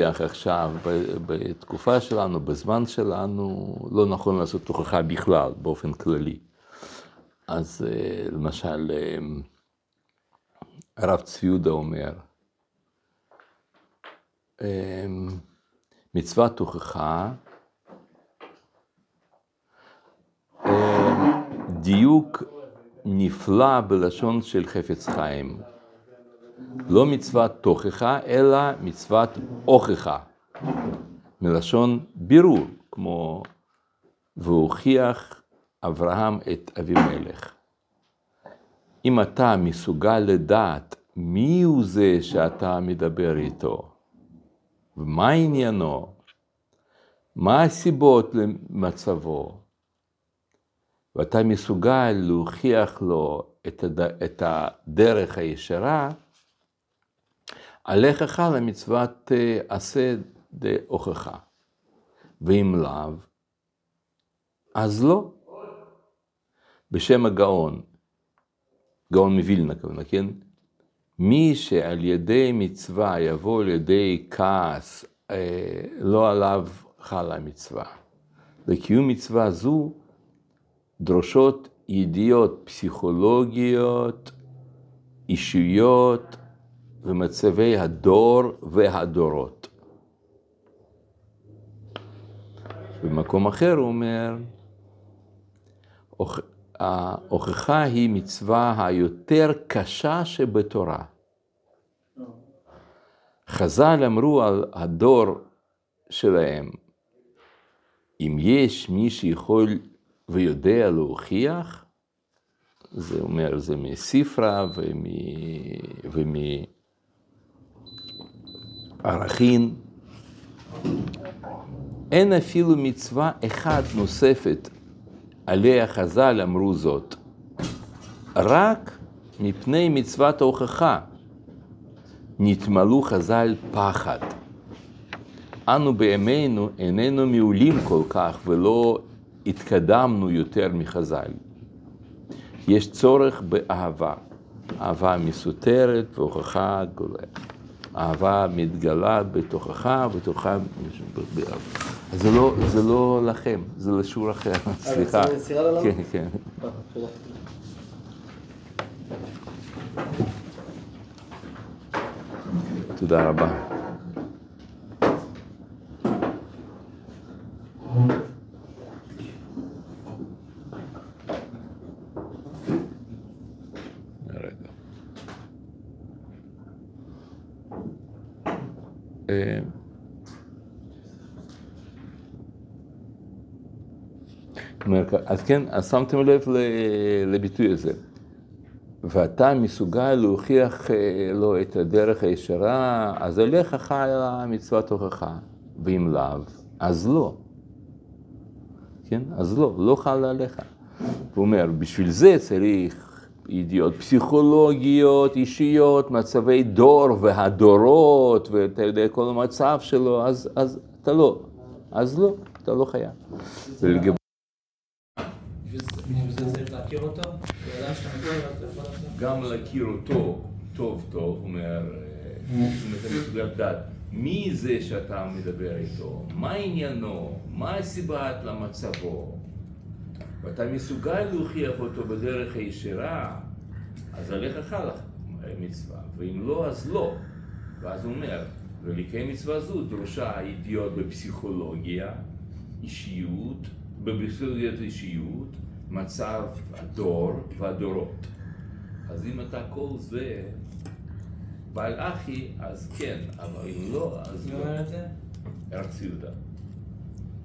עכשיו, בתקופה שלנו, בזמן שלנו, לא נכון לעשות תוכחה בכלל, באופן כללי. אז למשל, הרב צבי יהודה אומר, מצוות תוכחה, דיוק נפלא בלשון של חפץ חיים. לא מצוות תוכחה, אלא מצוות הוכחה. מלשון בירור, כמו והוכיח אברהם את אבימלך. אם אתה מסוגל לדעת מי הוא זה שאתה מדבר איתו, ומה עניינו, מה הסיבות למצבו, ואתה מסוגל להוכיח לו את, הד... את הדרך הישרה, עליך חלה מצוות עשה דהוכחה. ואם לאו, אז לא. בשם הגאון, גאון מווילנה כמובן, כן? מי שעל ידי מצווה יבוא לידי כעס, לא עליו חלה מצווה. לקיום מצווה זו דרושות ידיעות פסיכולוגיות, אישיות ומצבי הדור והדורות. במקום אחר הוא אומר, ההוכחה היא מצווה היותר קשה שבתורה. חז"ל אמרו על הדור שלהם, אם יש מי שיכול ויודע להוכיח, זה אומר, זה מספרה ומערכין. אין אפילו מצווה אחת נוספת עליה חז"ל אמרו זאת, רק מפני מצוות ההוכחה נתמלאו חז"ל פחד. אנו בימינו איננו מעולים כל כך ולא התקדמנו יותר מחז"ל. יש צורך באהבה, אהבה מסותרת והוכחה גולה. אהבה מתגלה בתוכך. אז זה לא, זה לא לכם, זה לשיעור אחר, סליחה. כן, כן. תודה רבה. כן, אז שמתם לב לביטוי הזה. ואתה מסוגל להוכיח לו את הדרך הישרה, אז עליך חיה מצוות הוכחה, ואם לאו, אז לא. כן? אז לא, לא חל עליך. הוא אומר, בשביל זה צריך ידיעות פסיכולוגיות, אישיות, מצבי דור והדורות, ואתה יודע כל המצב שלו, אז, אז אתה לא. אז לא, אתה לא חייב. גם להכיר אותו טוב טוב, אומר, מסוגל לדעת מי זה שאתה מדבר איתו, מה עניינו, מה הסיבה למצבו, ואתה מסוגל להוכיח אותו בדרך הישרה, אז עליך חלה מצווה, ואם לא, אז לא. ואז הוא אומר, ולקיים מצווה זו דרושה ידיעות בפסיכולוגיה, אישיות, בפסיכולוגיית אישיות, מצב הדור והדורות. אז אם אתה כל זה בעל אחי, אז כן, אבל אם לא, אז לא. מי אומר את זה? הרב ציודה.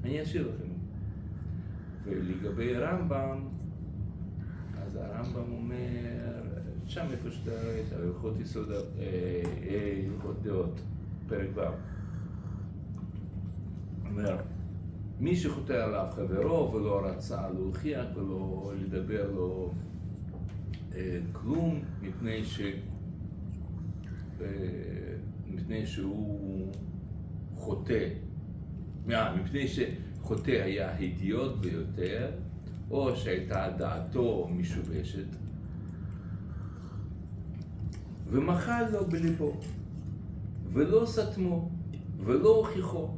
אני אשאיר לכם. ולגבי רמב"ם, אז הרמב"ם אומר, שם איפה שאתה ראית, הלכות יסוד, הלכות דעות, פרק ו'. אומר, מי שחוטא עליו חברו ולא רצה להוכיח ולא לדבר לו כלום, מפני ש... מפני שהוא חוטא, מפני שחוטא היה הדיוט ביותר, או שהייתה דעתו משובשת, ומחל לו בליבו, ולא סתמו, ולא הוכיחו.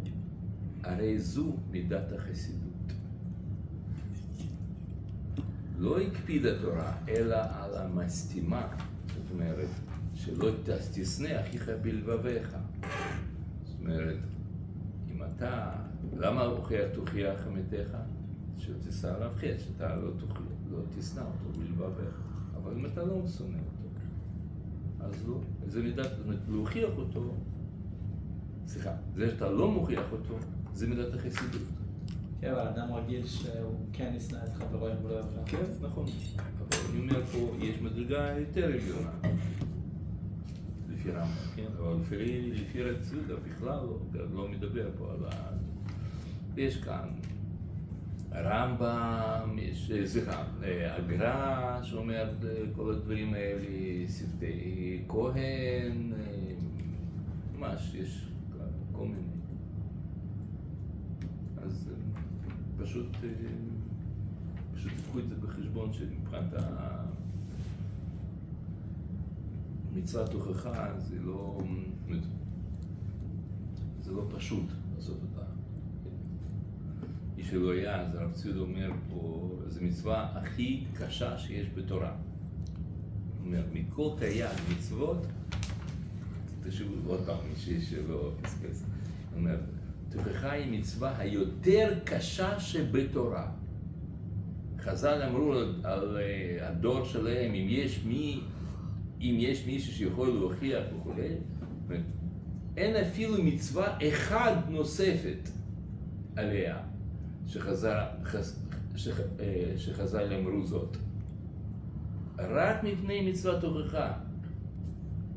הרי זו מידת החסידות. לא הקפיד התורה, אלא על המסתימה, זאת אומרת, שלא תשנא אחיך בלבביך. זאת אומרת, אם אתה, למה הוכיח תוכיח עמיתך? שתישא עליו חטא, שאתה לא, תוכיח, לא תשנא אותו בלבביך. אבל אם אתה לא שונא אותו, אז לא. זה מידת, זאת אומרת, להוכיח אותו, סליחה, זה שאתה לא מוכיח אותו, זה מידת החסידות. כן, אבל אדם רגיל שהוא כן ישנא את חברו אם הוא לא. כן, נכון. אבל אני אומר פה, יש מדרגה יותר עליונה. לפי רמב"ם, כן? אבל לפי, לפי רב צבידה בכלל לא, לא מדבר פה על ה... יש כאן רמב"ם, יש, סליחה, הגר"א שאומר כל הדברים האלה, שפתי כהן, ממש, יש כל מיני. אז פשוט, פשוט תיקחו את זה בחשבון שמבחינת מצוות הוכחה זה לא, זה לא פשוט לעשות אותה. מי שלא היה, אז הרב ציוד אומר פה, זו מצווה הכי קשה שיש בתורה. הוא אומר, מכל תרי"ג מצוות, תשאירו עוד פעם, מי שלא פספס. הוא אומר, תוכחה היא מצווה היותר קשה שבתורה. חז"ל אמרו על, על הדור שלהם, אם יש מי, אם יש מישהו שיכול להוכיח וכולי, אין אפילו מצווה אחת נוספת עליה שחז"ל, שח, שחז"ל אמרו זאת. רק מפני מצוות הוכחה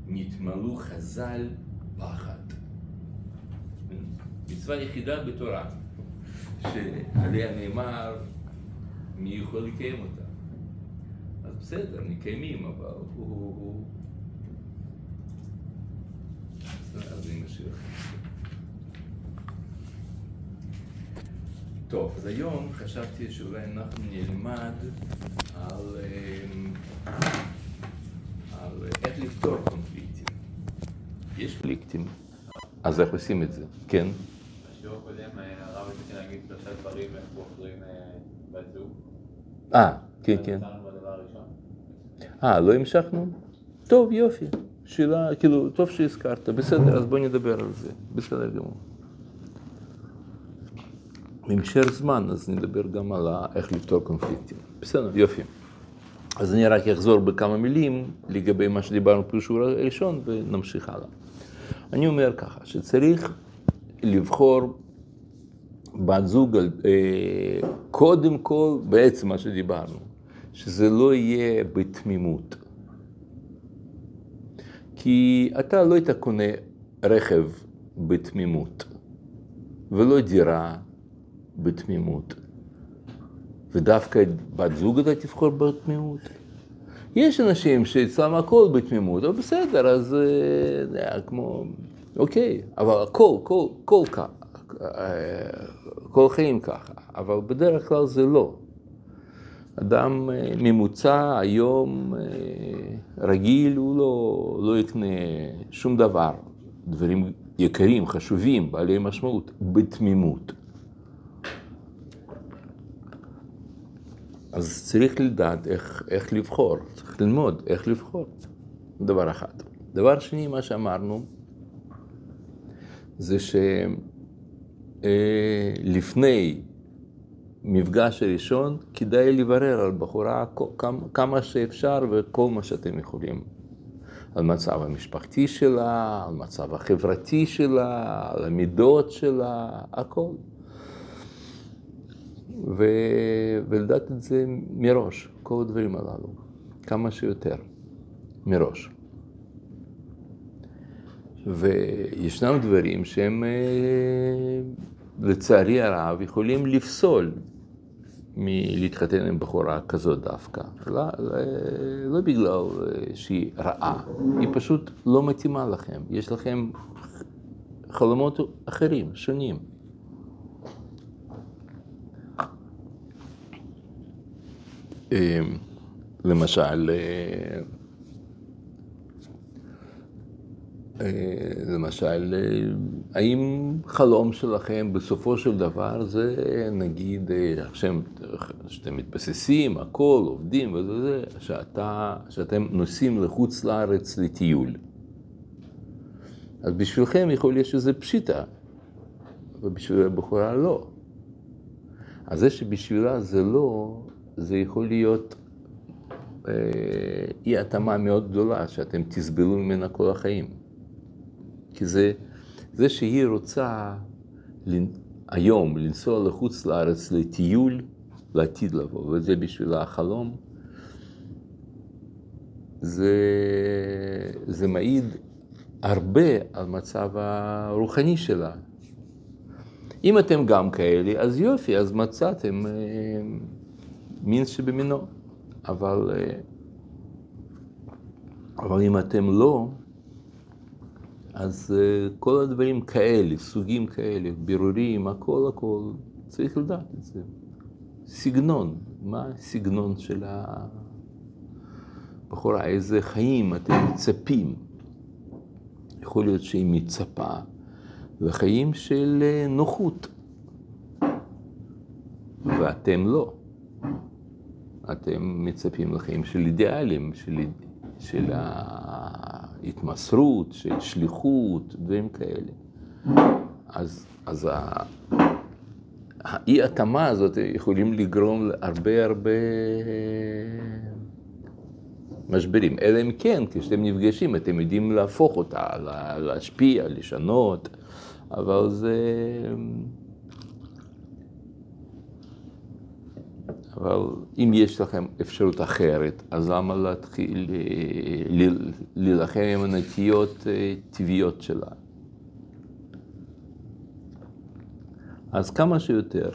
נתמלאו חז"ל פחד. מצווה יחידה בתורה, שעליה נאמר מי יכול לקיים אותה. אז בסדר, מקיימים, אבל הוא... אז אני משאיר טוב, אז היום חשבתי שאולי אנחנו נלמד על, על איך לפתור קונפליקטים. יש קונפליקטים, אז איך עושים את זה? כן? בשיעור הקודם הרב התחיל להגיד שלושה דברים איך בוחרים בת זוג. אה, כן, כן. הראשון. אה, לא המשכנו? טוב, יופי. שאלה, כאילו, טוב שהזכרת. בסדר, אז בוא נדבר על זה. בסדר גמור. יישאר זמן, אז נדבר גם על איך לפתור קונפליקטים. בסדר, יופי. אז אני רק אחזור בכמה מילים לגבי מה שדיברנו בשיעור הראשון ונמשיך הלאה. אני אומר ככה, שצריך לבחור בת זוג, אה, קודם כל, בעצם מה שדיברנו, שזה לא יהיה בתמימות. כי אתה לא היית קונה רכב בתמימות, ולא דירה בתמימות. ודווקא בת זוג אתה תבחור בתמימות. יש אנשים שאצלם הכל בתמימות, אבל בסדר, אז זה היה כמו, אוקיי, אבל הכל, כל, כל ככה, כל חיים ככה, אבל בדרך כלל זה לא. אדם ממוצע היום רגיל, הוא לא, לא יקנה שום דבר, דברים יקרים, חשובים, בעלי משמעות, בתמימות. אז צריך לדעת איך, איך לבחור, צריך ללמוד איך לבחור, דבר אחד. דבר שני, מה שאמרנו, זה שלפני מפגש הראשון, כדאי לברר על בחורה כמה שאפשר וכל מה שאתם יכולים. על מצב המשפחתי שלה, על מצב החברתי שלה, על המידות שלה, הכל. ו... ולדעת את זה מראש, כל הדברים הללו, כמה שיותר, מראש. וישנם דברים שהם לצערי הרב יכולים לפסול מלהתחתן עם בחורה כזאת דווקא. לא, לא בגלל שהיא רעה, היא פשוט לא מתאימה לכם. יש לכם חלומות אחרים, שונים. למשל, למשל, האם חלום שלכם בסופו של דבר זה נגיד שאתם, שאתם מתבססים, הכל, עובדים וזה זה, שאתה, שאתם נוסעים לחוץ לארץ לטיול. אז בשבילכם יכול להיות שזה פשיטה, ובשביל הבחורה לא. אז זה שבשבילה זה לא, זה יכול להיות אה, אי התאמה מאוד גדולה, שאתם תסבלו ממנה כל החיים. כי זה, זה שהיא רוצה היום לנסוע לחוץ לארץ לטיול, לעתיד לבוא, וזה בשבילה החלום, זה, זה מעיד הרבה על מצב הרוחני שלה. אם אתם גם כאלה, אז יופי, אז מצאתם אה, מין שבמינו. אבל, אה, אבל אם אתם לא, אז אה, כל הדברים כאלה, סוגים כאלה, בירורים, הכל הכל, צריך לדעת את זה. סגנון, מה הסגנון של הבחורה, איזה חיים אתם מצפים. יכול להיות שהיא מצפה לחיים של אה, נוחות, ואתם לא. אתם מצפים לחיים של אידיאלים, של, של ההתמסרות, של שליחות, דברים כאלה. אז, אז האי התאמה הזאת יכולים לגרום להרבה הרבה משברים. אלא אם כן, כשאתם נפגשים, אתם יודעים להפוך אותה, להשפיע, לשנות, אבל זה... אבל אם יש לכם אפשרות אחרת, אז למה להתחיל אה, להילחם עם הנטיות אה, טבעיות שלה? אז כמה שיותר,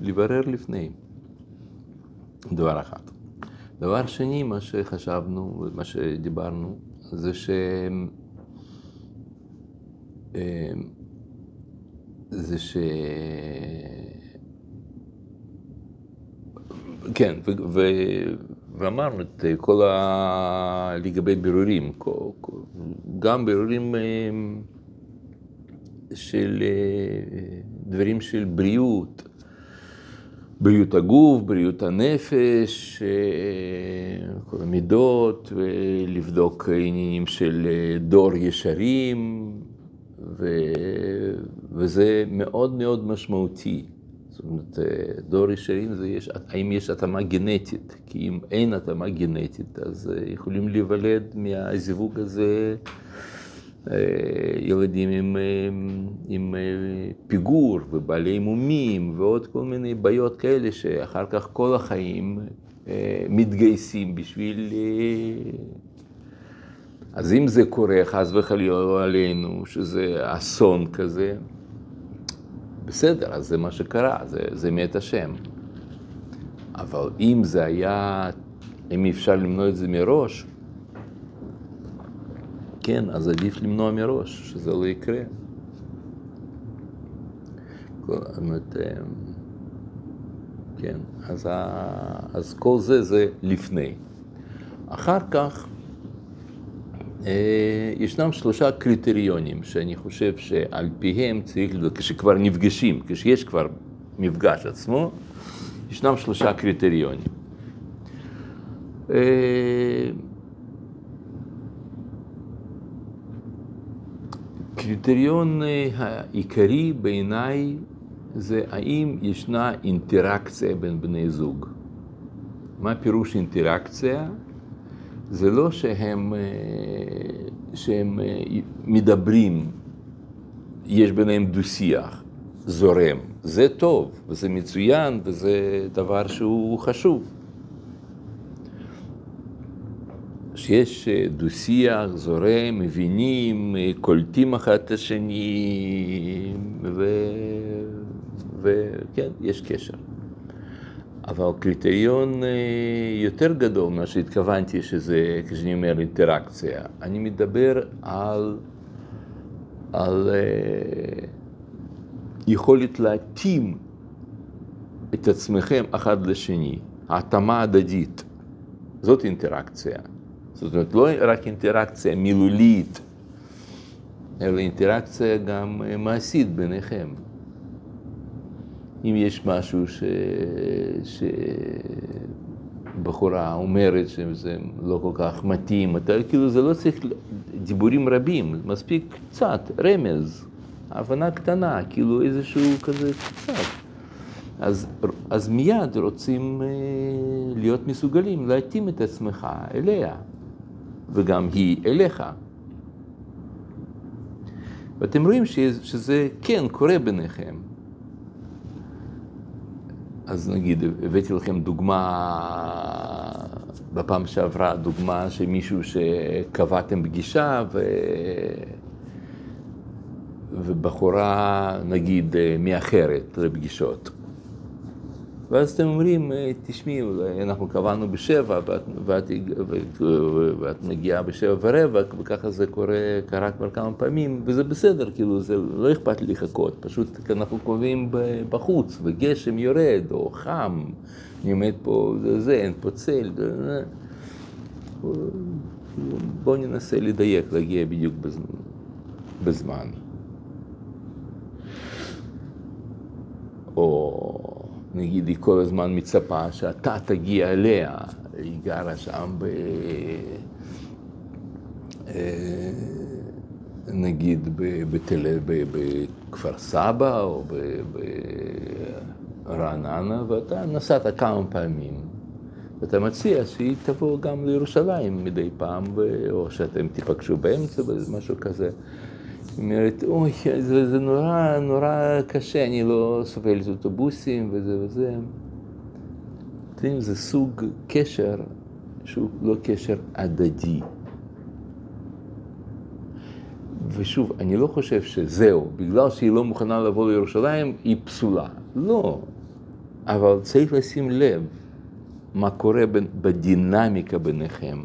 לברר לפני. דבר אחד. דבר שני, מה שחשבנו, מה שדיברנו, זה ש... אה, זה ש... כן, ואמרנו את כל ה... לגבי בירורים, גם בירורים אה, של אה, דברים של בריאות, בריאות הגוף, בריאות הנפש, אה, כל המידות, ולבדוק עניינים של דור ישרים, ו... וזה מאוד מאוד משמעותי. זאת אומרת, אה, דור ישרים זה יש, האם יש התאמה גנטית, כי אם אין התאמה גנטית, אז אה, יכולים להיוולד מהזיווג הזה אה, ילדים עם, עם פיגור ובעלי מומים ועוד כל מיני בעיות כאלה שאחר כך כל החיים מתגייסים בשביל... אז אם זה קורה חס וחלילה עלינו, שזה אסון כזה, בסדר, אז זה מה שקרה, זה, זה מת השם. אבל אם זה היה, אם אפשר למנוע את זה מראש, כן, אז עדיף למנוע מראש, שזה לא יקרה. אומרת, אה, כן, אז, אז כל זה זה לפני. אחר כך, ישנם שלושה קריטריונים שאני חושב שעל פיהם צריך, כשכבר נפגשים, כשיש כבר מפגש עצמו, ישנם שלושה קריטריונים. אה, קריטריון אה, העיקרי בעיניי זה האם ישנה אינטראקציה בין בני זוג. מה פירוש אינטראקציה? זה לא שהם, אה, שהם אה, מדברים, יש ביניהם דו-שיח, זורם. זה טוב, וזה מצוין, וזה דבר שהוא חשוב. שיש אה, דו-שיח, זורם, מבינים, קולטים אחד את השני, וכן, יש קשר. אבל קריטריון אה, יותר גדול ממה שהתכוונתי שזה, כשאני אומר אינטראקציה, אני מדבר על, על אה, יכולת להתאים את עצמכם אחד לשני, התאמה הדדית, זאת אינטראקציה. זאת אומרת, לא רק אינטראקציה מילולית, אלא אינטראקציה גם אה, מעשית ביניכם. אם יש משהו ש... שבחורה אומרת שזה לא כל כך מתאים, אתה כאילו זה לא צריך דיבורים רבים, מספיק קצת, רמז, הבנה קטנה, כאילו איזשהו כזה קצת. אז, אז מיד רוצים אה, להיות מסוגלים להתאים את עצמך אליה, וגם היא אליך. ואתם רואים שזה כן קורה ביניכם. אז נגיד, הבאתי לכם דוגמה, בפעם שעברה, דוגמה של מישהו שקבעתם פגישה ו... ובחורה, נגיד, מאחרת לפגישות. ואז אתם אומרים, תשמעי, אנחנו קבענו בשבע ואת, ואת, ואת, ואת מגיעה בשבע ורבע, וככה זה קורה, קרה כבר כמה פעמים, וזה בסדר, כאילו, זה לא אכפת לי לחכות, פשוט אנחנו קובעים בחוץ, וגשם יורד, או חם, אני עומד פה, זה, זה אין פה צל, בואו ננסה לדייק, להגיע בדיוק בזמן. או... נגיד, היא כל הזמן מצפה שאתה תגיע אליה, היא גרה שם ב... אה, נגיד בתל... בכפר סבא או ברעננה, ואתה נסעת כמה פעמים. ואתה מציע שהיא תבוא גם לירושלים מדי פעם, או שאתם תיפגשו באמצע, משהו כזה. היא אומרת, אוי, זה, זה נורא, נורא קשה, אני לא סובלת אוטובוסים וזה וזה. אתם זה סוג קשר שהוא לא קשר הדדי. ושוב, אני לא חושב שזהו, בגלל שהיא לא מוכנה לבוא לירושלים, היא פסולה. לא. אבל צריך לשים לב מה קורה בדינמיקה ביניכם.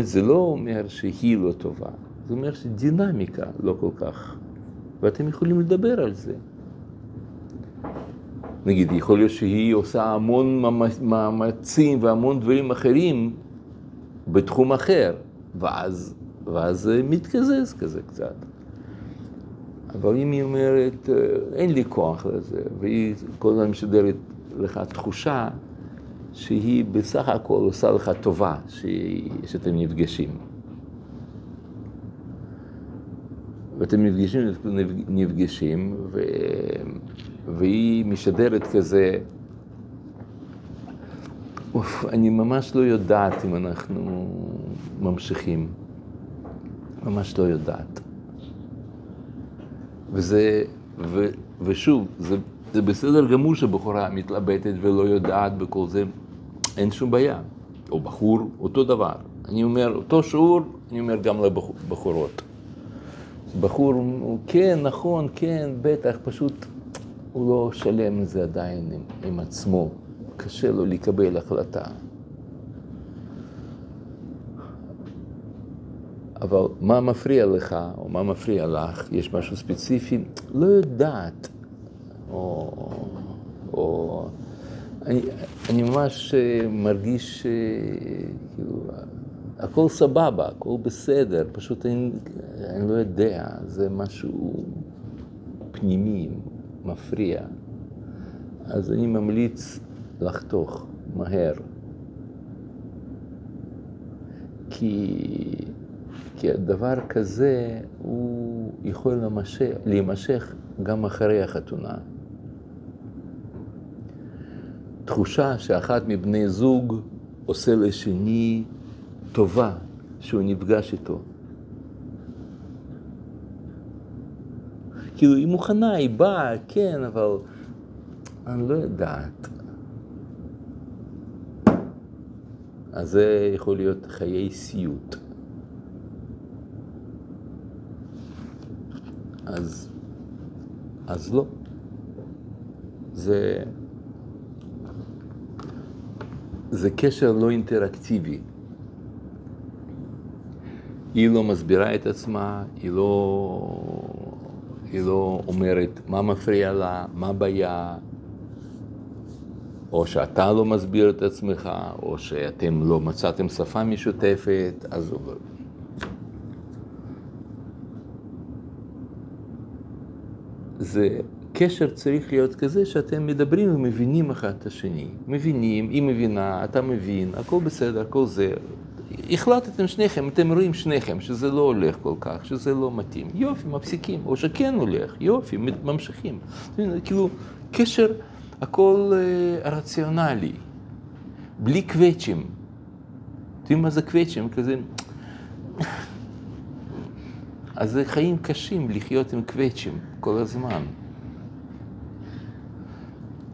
זה לא אומר שהיא לא טובה. זה אומר שדינמיקה לא כל כך, ואתם יכולים לדבר על זה. נגיד, יכול להיות שהיא עושה המון מאמצים והמון דברים אחרים בתחום אחר, ואז, ואז זה מתקזז כזה קצת. אבל אם היא אומרת, אין לי כוח לזה, והיא כל הזמן משדרת לך תחושה שהיא בסך הכל עושה לך טובה שאתם נפגשים. ואתם נפגשים, נפגשים ו... והיא משדרת כזה, אוף, אני ממש לא יודעת אם אנחנו ממשיכים, ממש לא יודעת. וזה, ו, ושוב, זה, זה בסדר גמור שבחורה מתלבטת ולא יודעת בכל זה, אין שום בעיה. או בחור, אותו דבר. אני אומר, אותו שיעור, אני אומר גם לבחורות. בחור, כן, נכון, כן, בטח, פשוט הוא לא שלם עם זה עדיין עם, עם עצמו, קשה לו לקבל החלטה. אבל מה מפריע לך, או מה מפריע לך, יש משהו ספציפי, לא יודעת. או, או אני, אני ממש אה, מרגיש אה, כאילו, הכל סבבה, הכל בסדר, פשוט אני, אני לא יודע, זה משהו פנימי, מפריע. אז אני ממליץ לחתוך מהר. כי, כי הדבר כזה הוא יכול להימשך, להימשך גם אחרי החתונה. תחושה שאחת מבני זוג עושה לשני טובה שהוא נפגש איתו. כאילו, היא מוכנה, היא באה, כן, אבל אני לא יודעת. אז זה יכול להיות חיי סיוט. אז, אז לא. זה, זה קשר לא אינטראקטיבי. היא לא מסבירה את עצמה, היא לא, היא לא אומרת מה מפריע לה, מה הבעיה, או שאתה לא מסביר את עצמך, או שאתם לא מצאתם שפה משותפת, אז... לא. זה קשר צריך להיות כזה שאתם מדברים ומבינים אחד את השני. מבינים, היא מבינה, אתה מבין, הכל בסדר, הכל זה. החלטתם שניכם, אתם רואים שניכם שזה לא הולך כל כך, שזה לא מתאים. יופי, מפסיקים, או שכן הולך, יופי, ממשיכים. כאילו, קשר, הכל אה, רציונלי, בלי קווצ'ים. אתם יודעים מה זה קווצ'ים? כזה... אז זה חיים קשים לחיות עם קווצ'ים כל הזמן.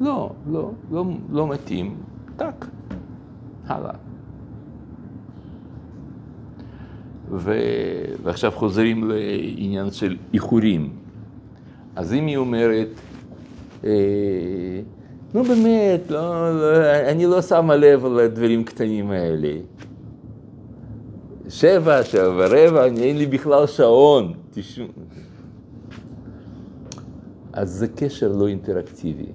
לא, לא, לא, לא מתאים, טאק, הלאה. ו... ועכשיו חוזרים לעניין של איחורים. אז אם היא אומרת, אה, נו באמת, לא, לא, אני לא שמה לב על הדברים קטנים האלה. שבע, שבע ורבע, אין לי בכלל שעון. תשמע. אז זה קשר לא אינטראקטיבי.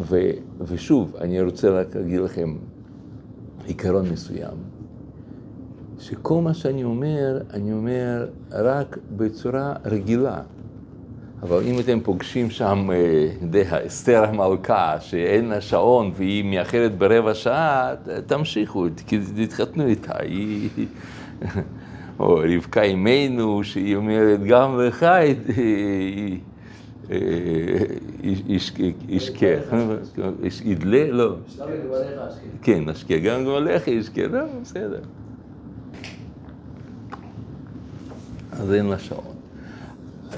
ו, ושוב, אני רוצה רק להגיד לכם עיקרון מסוים, שכל מה שאני אומר, אני אומר רק בצורה רגילה. אבל אם אתם פוגשים שם, אה, יודע, אסתר המלכה, שאין לה שעון והיא מאחרת ברבע שעה, תמשיכו, תתחתנו איתה. היא... או רבקה אימנו, שהיא אומרת, גם לך היא... ישקה, ידלה, לא. כן, אשקה, גם גמליך ישקה, לא, בסדר. אז אין לה שעון.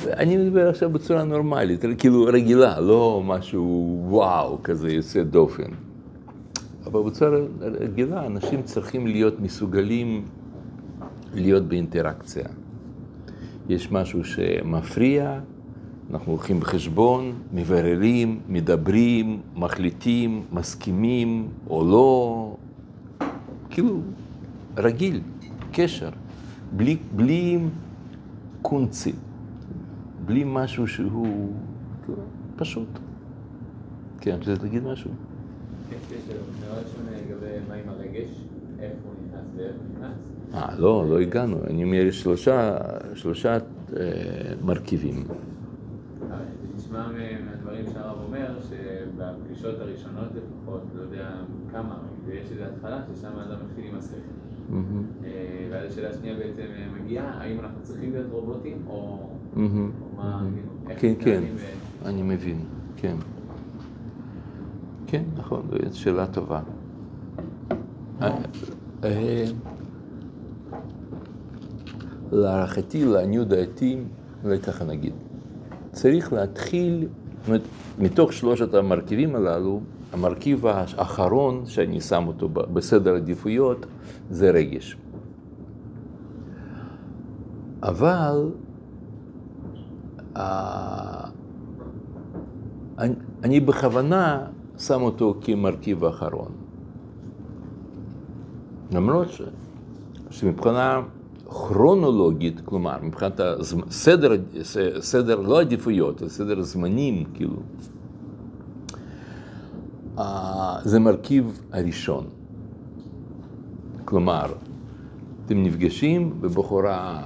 אני מדבר עכשיו בצורה נורמלית, כאילו רגילה, לא משהו וואו כזה יוצא דופן. אבל בצורה רגילה אנשים צריכים להיות מסוגלים להיות באינטראקציה. יש משהו שמפריע, אנחנו הולכים בחשבון, מבררים, מדברים, מחליטים, מסכימים או לא, כאילו רגיל, קשר, בלי, בלי קונצים. בלי משהו שהוא פשוט. כן, רצית להגיד משהו? כן, קשר, מאוד שונה לגבי מה עם הרגש, איפה הוא נכנס ואיך הוא נכנס. אה, לא, לא הגענו. אני אומר, שלושה, שלושה אה, מרכיבים. זה נשמע מהדברים שהרב אומר, שבפגישות הראשונות לפחות, לא יודע כמה, ויש איזו התחלה ששם האדם מתחיל עם השכל. ואז השאלה השנייה בעצם מגיעה, האם אנחנו צריכים להיות רובוטים, או מה, איך כן, כן, אני מבין, כן. כן, נכון, זו שאלה טובה. אה, אה, להערכתי, לעניות דעתי, אולי ככה נגיד, צריך להתחיל, זאת אומרת, מתוך שלושת המרכיבים הללו, המרכיב האחרון שאני שם אותו בסדר עדיפויות זה רגש. אבל אה, אני, בכוונה שם אותו כמרכיב האחרון. למרות ש, שמבחינה כרונולוגית, כלומר, מבחינת הזמ- סדר, לא עדיפויות, סדר זמנים, כאילו, זה מרכיב הראשון. כלומר, אתם נפגשים בבחורה,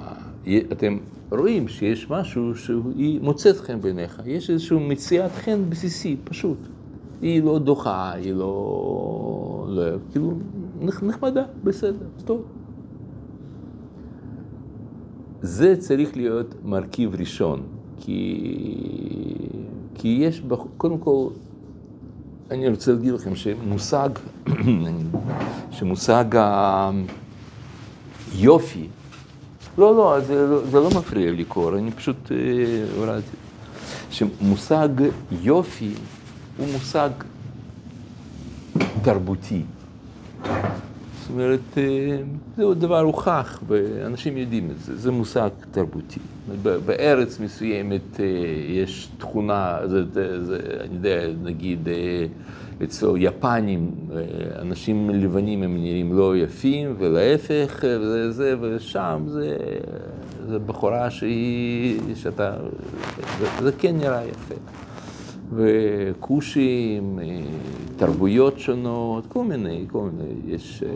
אתם רואים שיש משהו שהיא מוצאת חן בעיניך, יש איזושהי מציאת חן בסיסי, פשוט. היא לא דוחה, היא לא... לא כאילו, נח- נחמדה, בסדר, טוב. זה צריך להיות מרכיב ראשון, כי, כי יש, בח- קודם כל, אני רוצה להגיד לכם שמושג, שמושג היופי, לא, לא, זה, זה לא מפריע לי קור, אני פשוט אה, הורדתי. שמושג יופי הוא מושג תרבותי. אומרת, אה, זהו דבר הוכח, ואנשים יודעים את זה, זה מושג תרבותי. בארץ מסוימת אה, יש תכונה, זה, זה, זה, אני יודע, נגיד אה, אצל יפנים, אנשים לבנים הם נראים לא יפים, ולהפך, וזה, זה, ושם זה, זה בחורה שהיא, שאתה, זה, זה כן נראה יפה. וכושים, אה, תרבויות שונות, כל מיני, כל מיני, יש... אה,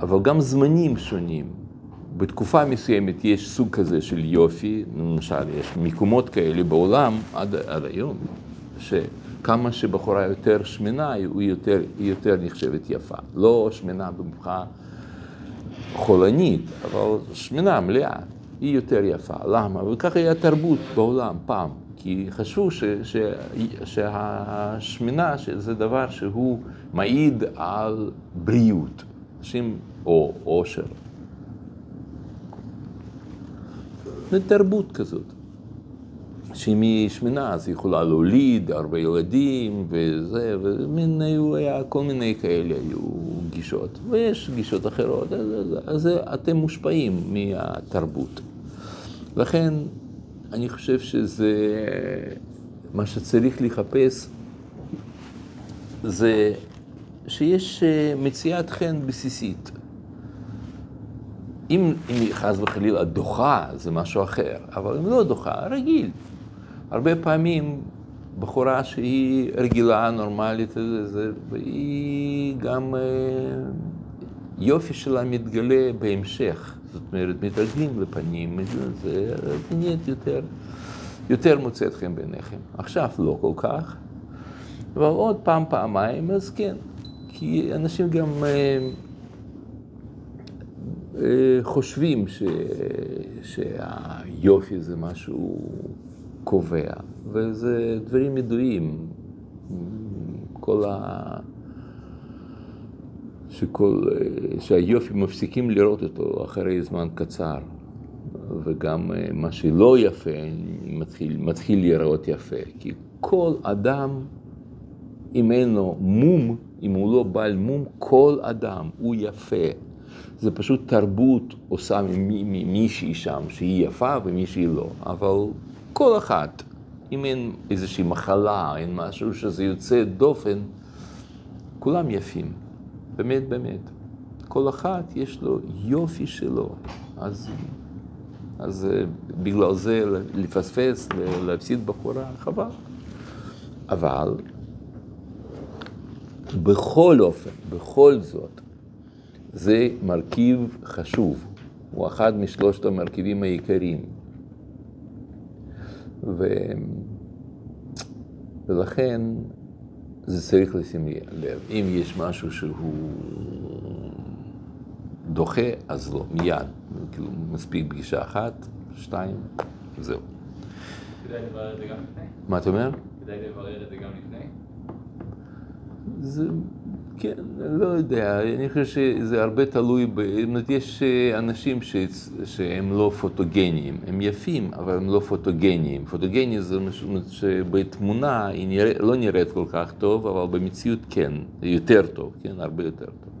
אבל גם זמנים שונים. בתקופה מסוימת יש סוג כזה של יופי, למשל יש מקומות כאלה בעולם עד, עד היום, שכמה שבחורה יותר שמנה היא יותר, היא יותר נחשבת יפה. לא שמנה במבחה חולנית, אבל שמנה מלאה, היא יותר יפה. למה? וככה היה תרבות בעולם פעם. כי חשבו ש, ש, שהשמנה זה דבר שהוא מעיד על בריאות, אנשים, או עושר. זה תרבות כזאת, שאם היא שמנה אז היא יכולה להוליד הרבה ילדים וזה, ומין היו, היה כל מיני כאלה היו גישות, ויש גישות אחרות, אז, אז, אז אתם מושפעים מהתרבות. לכן אני חושב שזה, מה שצריך לחפש זה שיש מציאת חן בסיסית. אם, אם חס וחלילה דוחה, זה משהו אחר, אבל אם לא דוחה, רגיל. הרבה פעמים בחורה שהיא רגילה, נורמלית, זה, זה, והיא גם, יופי שלה מתגלה בהמשך. זאת אומרת, מתרגלים לפנים, זה, זה נהיית יותר, יותר מוצאת חן בעיניכם. עכשיו לא כל כך, אבל עוד פעם, פעמיים, אז כן. כי אנשים גם אה, אה, חושבים ש, שהיופי זה משהו קובע, וזה דברים ידועים. כל ה... שכל, שהיופי מפסיקים לראות אותו אחרי זמן קצר, וגם מה שלא יפה מתחיל, מתחיל לראות יפה, כי כל אדם, אם אין לו מום, אם הוא לא בעל מום, כל אדם הוא יפה. זה פשוט תרבות עושה ממישהי שם שהיא יפה ומישהי לא, אבל כל אחת, אם אין איזושהי מחלה, אין משהו שזה יוצא דופן, כולם יפים. באמת, באמת. כל אחת יש לו יופי שלו. אז, אז בגלל זה לפספס, להפסיד בחורה, חבל. אבל בכל אופן, בכל זאת, זה מרכיב חשוב. הוא אחד משלושת המרכיבים העיקריים. ו... ולכן זה צריך לשים לב. אם יש משהו שהוא דוחה, אז לא, מיד. כאילו, מספיק פגישה אחת, שתיים, זהו. כדאי לברר את זה גם לפני? מה אתה אומר? כדאי לברר את זה גם לפני? זה, כן, לא יודע, אני חושב שזה הרבה תלוי, ב... זאת אומרת, יש אנשים ש... שהם לא פוטוגניים, הם יפים, אבל הם לא פוטוגניים. פוטוגני זה משהו שבתמונה היא נרא... לא נראית כל כך טוב, אבל במציאות כן, יותר טוב, כן, הרבה יותר טוב.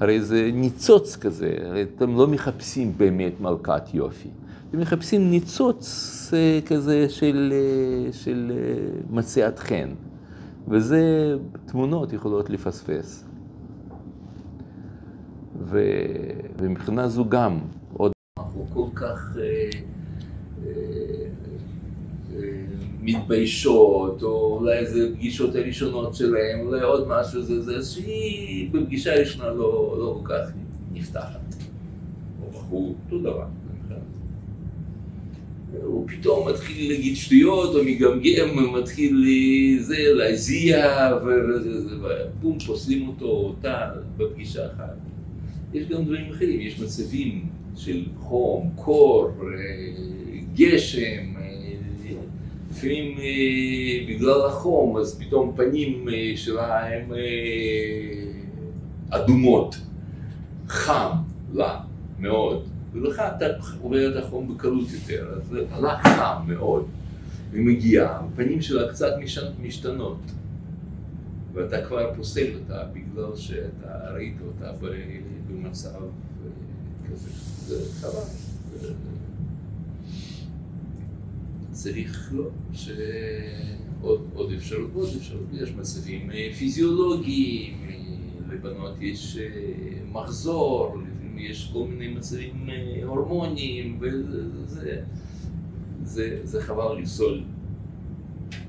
הרי זה ניצוץ כזה, הרי אתם לא מחפשים באמת מלכת יופי. אתם מחפשים ניצוץ כזה של, של מציאת חן. וזה תמונות יכולות לפספס. ו... ומבחינה זו גם, עוד אנחנו כל כך אה, אה, אה, מתביישות, או אולי זה פגישות הראשונות שלהם, אולי עוד משהו, זה זה שהיא בפגישה ראשונה לא, לא כל כך נפתחת. או בחור, אותו דבר. הוא פתאום מתחיל להגיד שטויות, או מגמגם, מתחיל זה, להזיע, ובום, פוסלים אותו, אותה, בפגישה אחת. יש גם דברים אחרים, יש מצבים של חום, קור, גשם, לפעמים בגלל החום, אז פתאום פנים שלה הן אדומות, חם לה מאוד. ולך אתה עובר את החום בקלות יותר, אז זה הלך חם מאוד, היא מגיעה, הפנים שלה קצת משתנות, ואתה כבר פוסל אותה בגלל שאתה ראית אותה במצב כזה, זה חבל. צריך לא, שעוד עוד אפשרות, עוד אפשרות, יש מצבים פיזיולוגיים, לבנות יש מחזור, יש כל מיני מצבים הורמוניים, וזה זה, זה חבל לפסול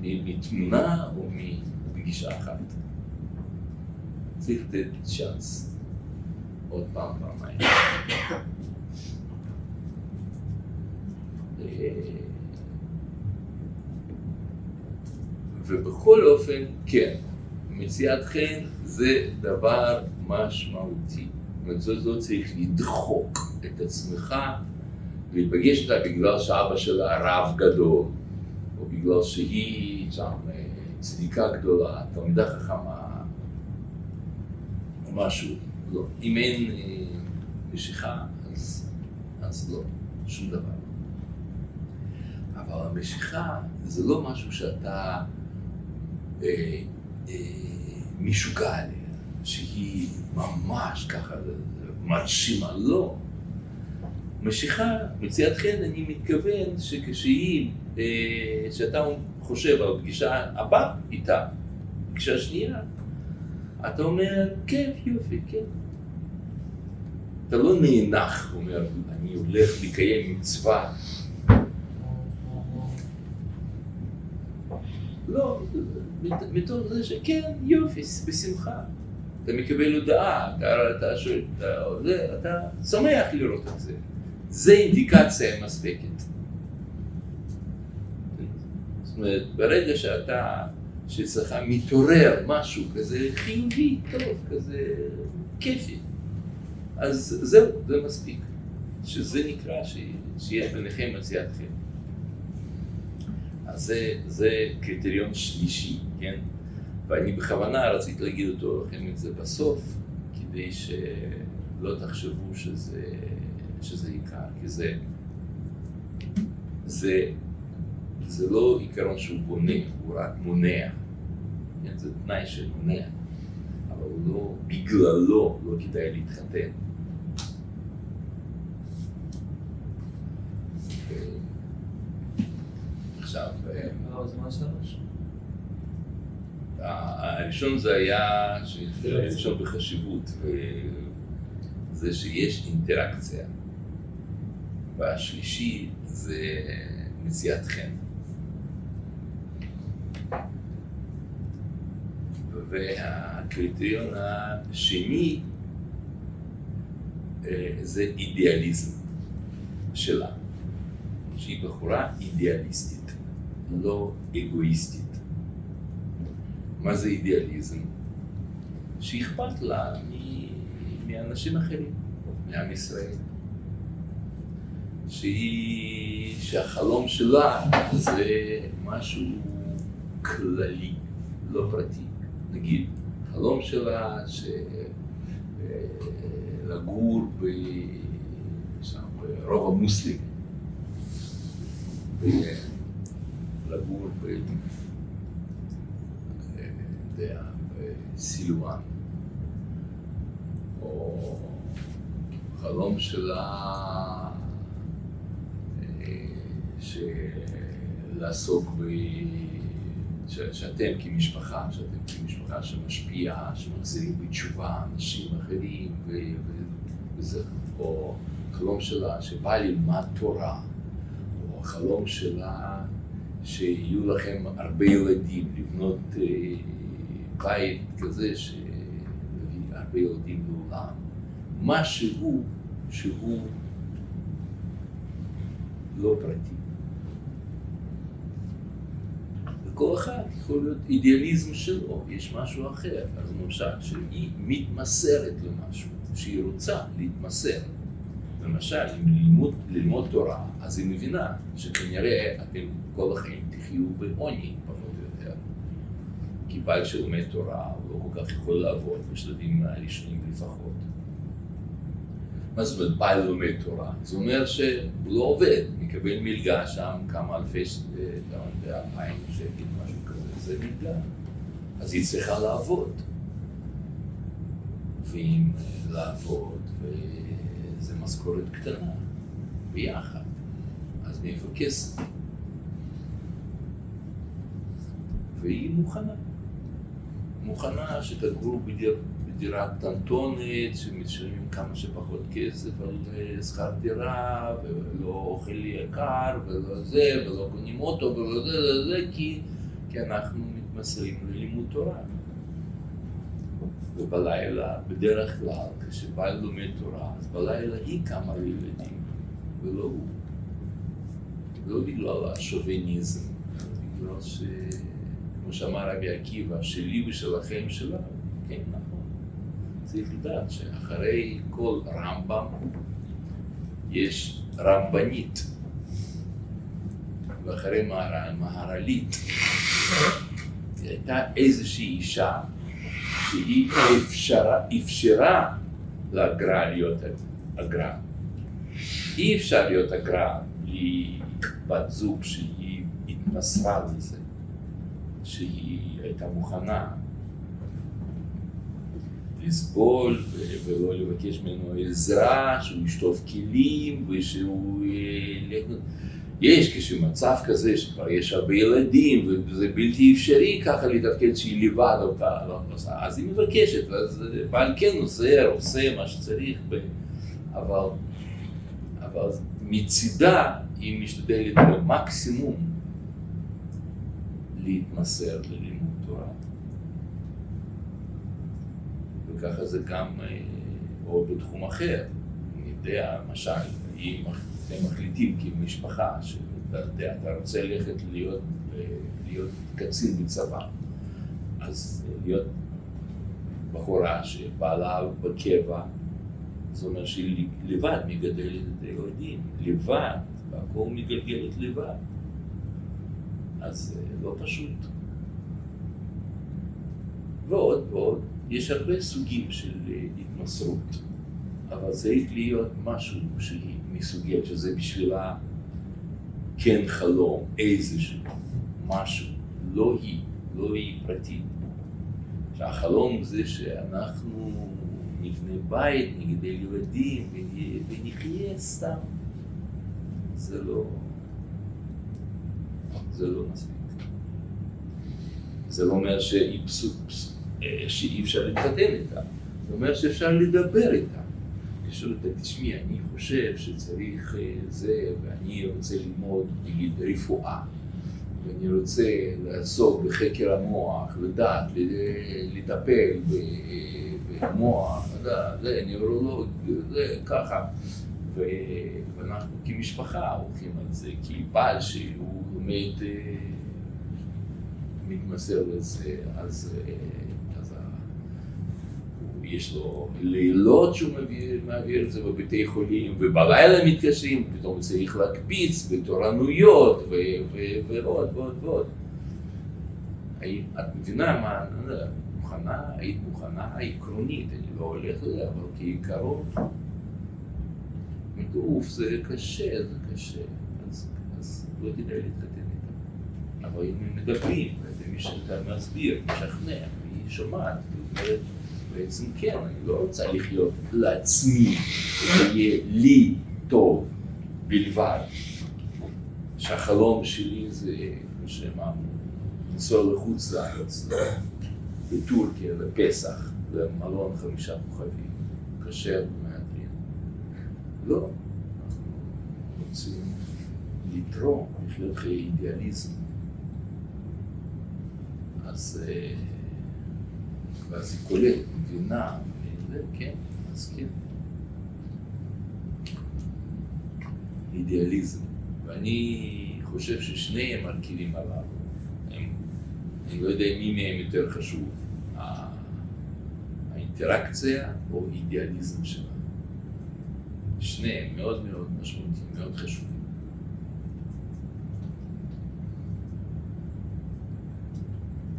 מתמונה או מפגישה אחת. צריך לתת צ'אנס עוד פעם, פעמיים. ובכל אופן, כן, מציאת חן זה דבר משמעותי. זאת לא צריך לדחוק את עצמך, להיפגש איתה בגלל שאבא שלה רב גדול, או בגלל שהיא שם אה, צדיקה גדולה, תלמידה חכמה, או משהו. לא. אם אין אה, משיכה, אז, אז לא, שום דבר. אבל המשיכה זה לא משהו שאתה אה, אה, משוגע עליה, שהיא ממש ככה מרשימה, לא. משיכה, מציאת חן, אני מתכוון שכשהיא, אה, שאתה חושב על פגישה הבאה איתה, פגישה שנייה, אתה אומר, כן, יופי, כן. אתה לא נאנח, אומר, אני הולך לקיים מצווה. לא, מתוך זה שכן, יופי, בשמחה. אתה מקבל הודעה, אתה, שואל, אתה, אתה שמח לראות את זה. זה אינדיקציה מספקת. זאת אומרת, ברגע שאתה, שאצלך מתעורר משהו כזה חיובי, טוב, כזה כיפי, אז זהו, זה מספיק. שזה נקרא ש... שיש ביניכם מציאת חן. אז זה, זה קריטריון שלישי, כן? ואני בכוונה רציתי להגיד אותו לכם את זה בסוף, כדי שלא תחשבו שזה, שזה עיקר, כי זה, זה, זה לא עיקרון שהוא בונה, הוא רק מונע. כן? זה תנאי שמונע, אבל הוא לא, בגללו לא כדאי להתחתן. עכשיו... לא, זה מה שלוש. הראשון זה היה, הראשון בחשיבות, זה שיש אינטראקציה. והשלישי זה מציאת חן. והקריטריון השני זה אידיאליזם שלה, שהיא בחורה אידיאליסטית, לא אגואיסטית. מה זה אידיאליזם? שאכפת לה מאנשים אחרים, מעם ישראל. שהיא, שהחלום שלה זה משהו כללי, לא פרטי. נגיד, חלום שלה שלגור ברוב המוסלמים, לגור ב... יודע, בסילואן, או חלום שלה לעסוק ב... שאתם כמשפחה, שאתם כמשפחה שמשפיעה, שמחזירים בתשובה אנשים אחרים, ו... וזה, או חלום שלה שבא ללמד תורה, או החלום שלה שיהיו לכם הרבה ילדים, לבנות בית כזה שמביא הרבה ילדים לעולם, משהו שהוא לא פרטי. לכל אחד יכול להיות אידיאליזם שלו, יש משהו אחר. אז למשל, שהיא מתמסרת למשהו, שהיא רוצה להתמסר. למשל, אם ללמוד, ללמוד תורה, אז היא מבינה שכנראה אתם כל החיים תחיו בעוני. בעל שלומד תורה, הוא לא כל כך יכול לעבוד בשלבים הראשונים לפחות. מה זאת אומרת בעל לומד תורה? זה אומר שהוא לא עובד, מקבל מלגה שם כמה אלפי, כמה אלפיים שקל, משהו כזה, זה מלגה. אז היא צריכה לעבוד. ואם לעבוד, וזה משכורת קטנה, ביחד, אז מאיפה כסף? והיא מוכנה. מוכנה שתגורו בדיר, בדירה קטנטונת, שמשלמים כמה שפחות כסף על שכר דירה, ולא אוכל יקר, ולא זה, ולא קונים אוטו, ולא זה, זה, זה, כי, כי אנחנו מתמסרים ללימוד תורה. ובלילה, בדרך כלל, כשבעל לומד תורה, אז בלילה היא קמה לילדים, ולא הוא. לא בגלל השוביניזם, בגלל ש... כמו שאמר רבי עקיבא, שלי ושלכם שלנו, כן, נכון. צריך לדעת שאחרי כל רמב"ם יש רמב"נית, ואחרי מהר"ל, מהר"לית. הייתה איזושהי אישה שהיא אפשרה, אפשרה לגר"א להיות הגר"א. אי אפשר להיות הגר"א בלי בת זוג שהיא התמסרה לזה, שהיא הייתה מוכנה לסבול ולא לבקש ממנו עזרה, שהוא ישטוף כלים ושהוא ילך... יש כשמצב כזה שכבר יש הרבה ילדים וזה בלתי אפשרי ככה לתפקד שהיא לבד אותה לא עושה, אז היא מבקשת, אז בעל כן עושה, עושה מה שצריך, אבל, אבל מצידה היא משתדלת במקסימום להתמסר ללימוד תורה. וככה זה גם, או בתחום אחר, אני יודע, למשל, אם אתם מחליטים כמשפחה, שאתה יודע, אתה רוצה ללכת להיות, להיות קצין בצבא, אז להיות בחורה שבעלה בקבע, זאת אומרת שהיא לבד מגדלת את הילדים, לבד, והכל מגלגלת לבד. אז לא פשוט. ועוד ועוד, יש הרבה סוגים של התמסרות, אבל צריך להיות משהו שהיא מסוגלת, שזה בשבילה כן חלום, איזשהו, משהו, לא היא, לא היא פרטית. שהחלום זה שאנחנו נבנה בית, נגדל ילדים ונחיה סתם. זה לא, זה לא מספיק. זה לא אומר שאי אפשר להתחתן איתה, זה אומר שאפשר לדבר איתה. לשאול אותה, תשמעי, אני חושב שצריך זה, ואני רוצה ללמוד, נגיד, רפואה, ואני רוצה לעסוק בחקר המוח, לדעת, לטפל במוח, זה נוירולוג, זה ככה. ואנחנו כמשפחה הולכים על זה, כי בעל שהוא לומד, מתמסר לזה, אז יש לו לילות שהוא מעביר, מעביר את זה בבתי חולים, ובלילה מתקשרים, פתאום צריך להקפיץ בתורנויות ועוד ועוד ועוד. את מבינה מה, יודע, מוכנה, היית מוכנה עקרונית, אני לא הולך לזה, אבל כעיקרון, אוף, זה קשה, זה קשה, אז, לא כדאי להתחתן איתם. אבל אם הם מדברים, ומי שאתה מסביר, משכנע, והיא שומעת, ואומרת, בעצם כן, אני לא רוצה לחיות לעצמי, שיהיה לי טוב בלבד. שהחלום שלי זה, כמו שאמרנו, לנסוע לחוץ לארץ, לטורקיה, לפסח, למלון חמישה כוכבים, כשר ומהדרין. לא, אנחנו רוצים לתרום, לחיות חיי אידיאליזם. אז... ואז היא קולטת, מבינה, כן, אז כן. אידיאליזם. ואני חושב ששני המרכיבים הללו, אני לא יודע מי מהם יותר חשוב, האינטראקציה או אידיאליזם שלנו. שניהם מאוד מאוד משמעותיים, מאוד חשובים.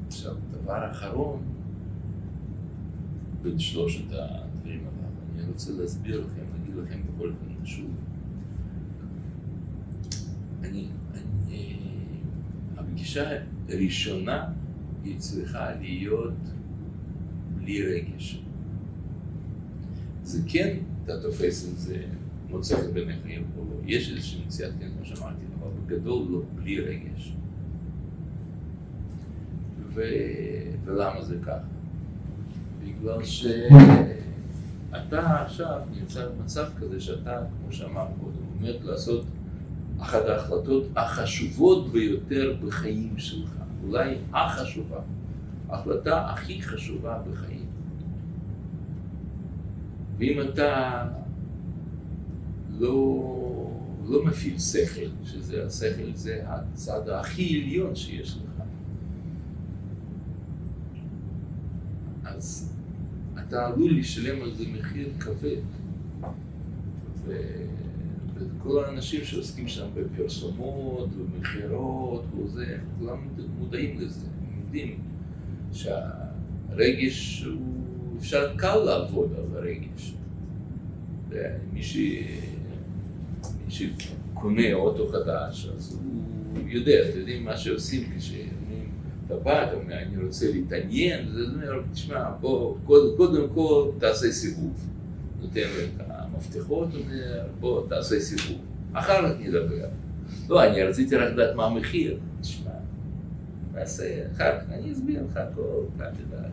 עכשיו, דבר אחרון, בין שלושת הדברים הללו. אני רוצה להסביר לכם, להגיד לכם בכל אופן שוב. אני, אני, הפגישה הראשונה היא צריכה להיות בלי רגש. זה כן, אתה תופס את זה, מוצא את בעיניך או לא. יש איזושהי מציאת כן, כמו שאמרתי, אבל בגדול לא, בלי רגש. ו... ולמה זה ככה? בגלל שאתה עכשיו נמצא במצב כזה שאתה, כמו שאמרנו קודם, עומד לעשות אחת ההחלטות החשובות ביותר בחיים שלך, אולי החשובה, ההחלטה הכי חשובה בחיים. ואם אתה לא לא מפעיל שכל, שזה השכל זה הצד הכי עליון שיש לך. אז אתה עלול לשלם על זה מחיר כבד. ו... וכל האנשים שעוסקים שם בפרסומות ומכירות וזה, כולם מודעים לזה, הם יודעים שהרגש הוא, אפשר קל לעבוד על הרגש. מי, ש... מי שקונה אוטו חדש, אז הוא יודע, אתם יודעים מה שעושים כשאומרים, אתה בא, אתה אומר, אני רוצה להתעניין, אז הוא אומר, תשמע, בוא, קודם, קודם כל תעשה סיבוב. נותן לו את המפתחות, אומר, בוא, תעשה סיבוב. אחר כך נדבר. לא, אני רציתי רק לדעת מה המחיר. תשמע, תעשה, אחר כך אני אסביר לך הכל, אתה תדעת.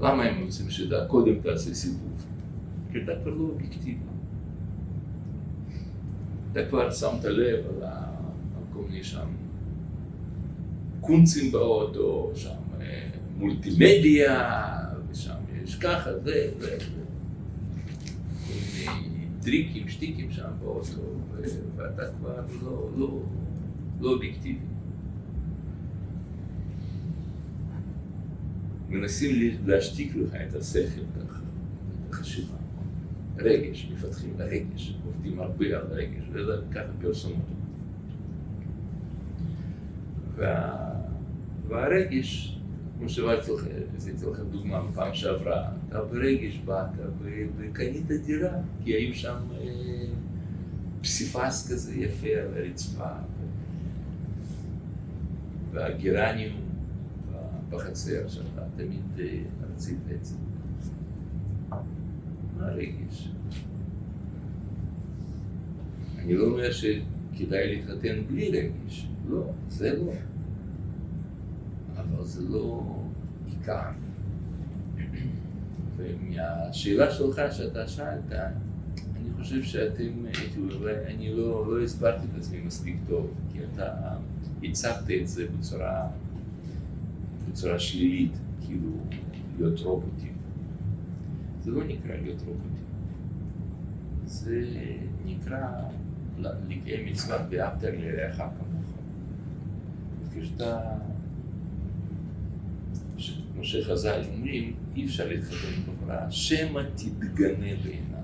למה הם רוצים שתדע? קודם תעשה סיבוב. כי אתה כבר לא אובייקטיבי. אתה כבר שמת לב על, ה... על כל מיני שם קונצים באוטו, שם אה, מולטימדיה, ושם יש ככה, זה, זה, זה. טריקים, שטיקים שם באוטו, ואתה כבר לא, לא, לא אובייקטיבי. מנסים להשתיק לך את השכל ככה, את החשיבה. רגש, מפתחים רגש, עובדים הרבה על רגש, וזה ככה פרסומות. וה... והרגש, כמו שהבאתי לכם, עשיתי לכם דוגמה בפעם שעברה, אתה ברגש באת וקנית דירה, כי היו שם אה, פסיפס כזה יפה על הרצפה, והגרניום בחצר שלך, תמיד אה, רצית את זה. מה הרגש? אני לא אומר שכדאי להתחתן בלי רגש, לא, זה לא. זה לא עיקר. ומהשאלה שלך שאתה שאלת, אני חושב שאתם, אני לא, לא הסברתי את עצמי מספיק טוב, כי אתה הצגת את זה בצורה, בצורה שלילית, כאילו להיות רובוטים. זה לא נקרא להיות רובוטים, זה נקרא לקיים מצוות ואהבת לרעך כמוך. כשאתה, כמו שחז"ל אומרים, אי אפשר להתחתן בחברה, שמא תתגנה בעיניו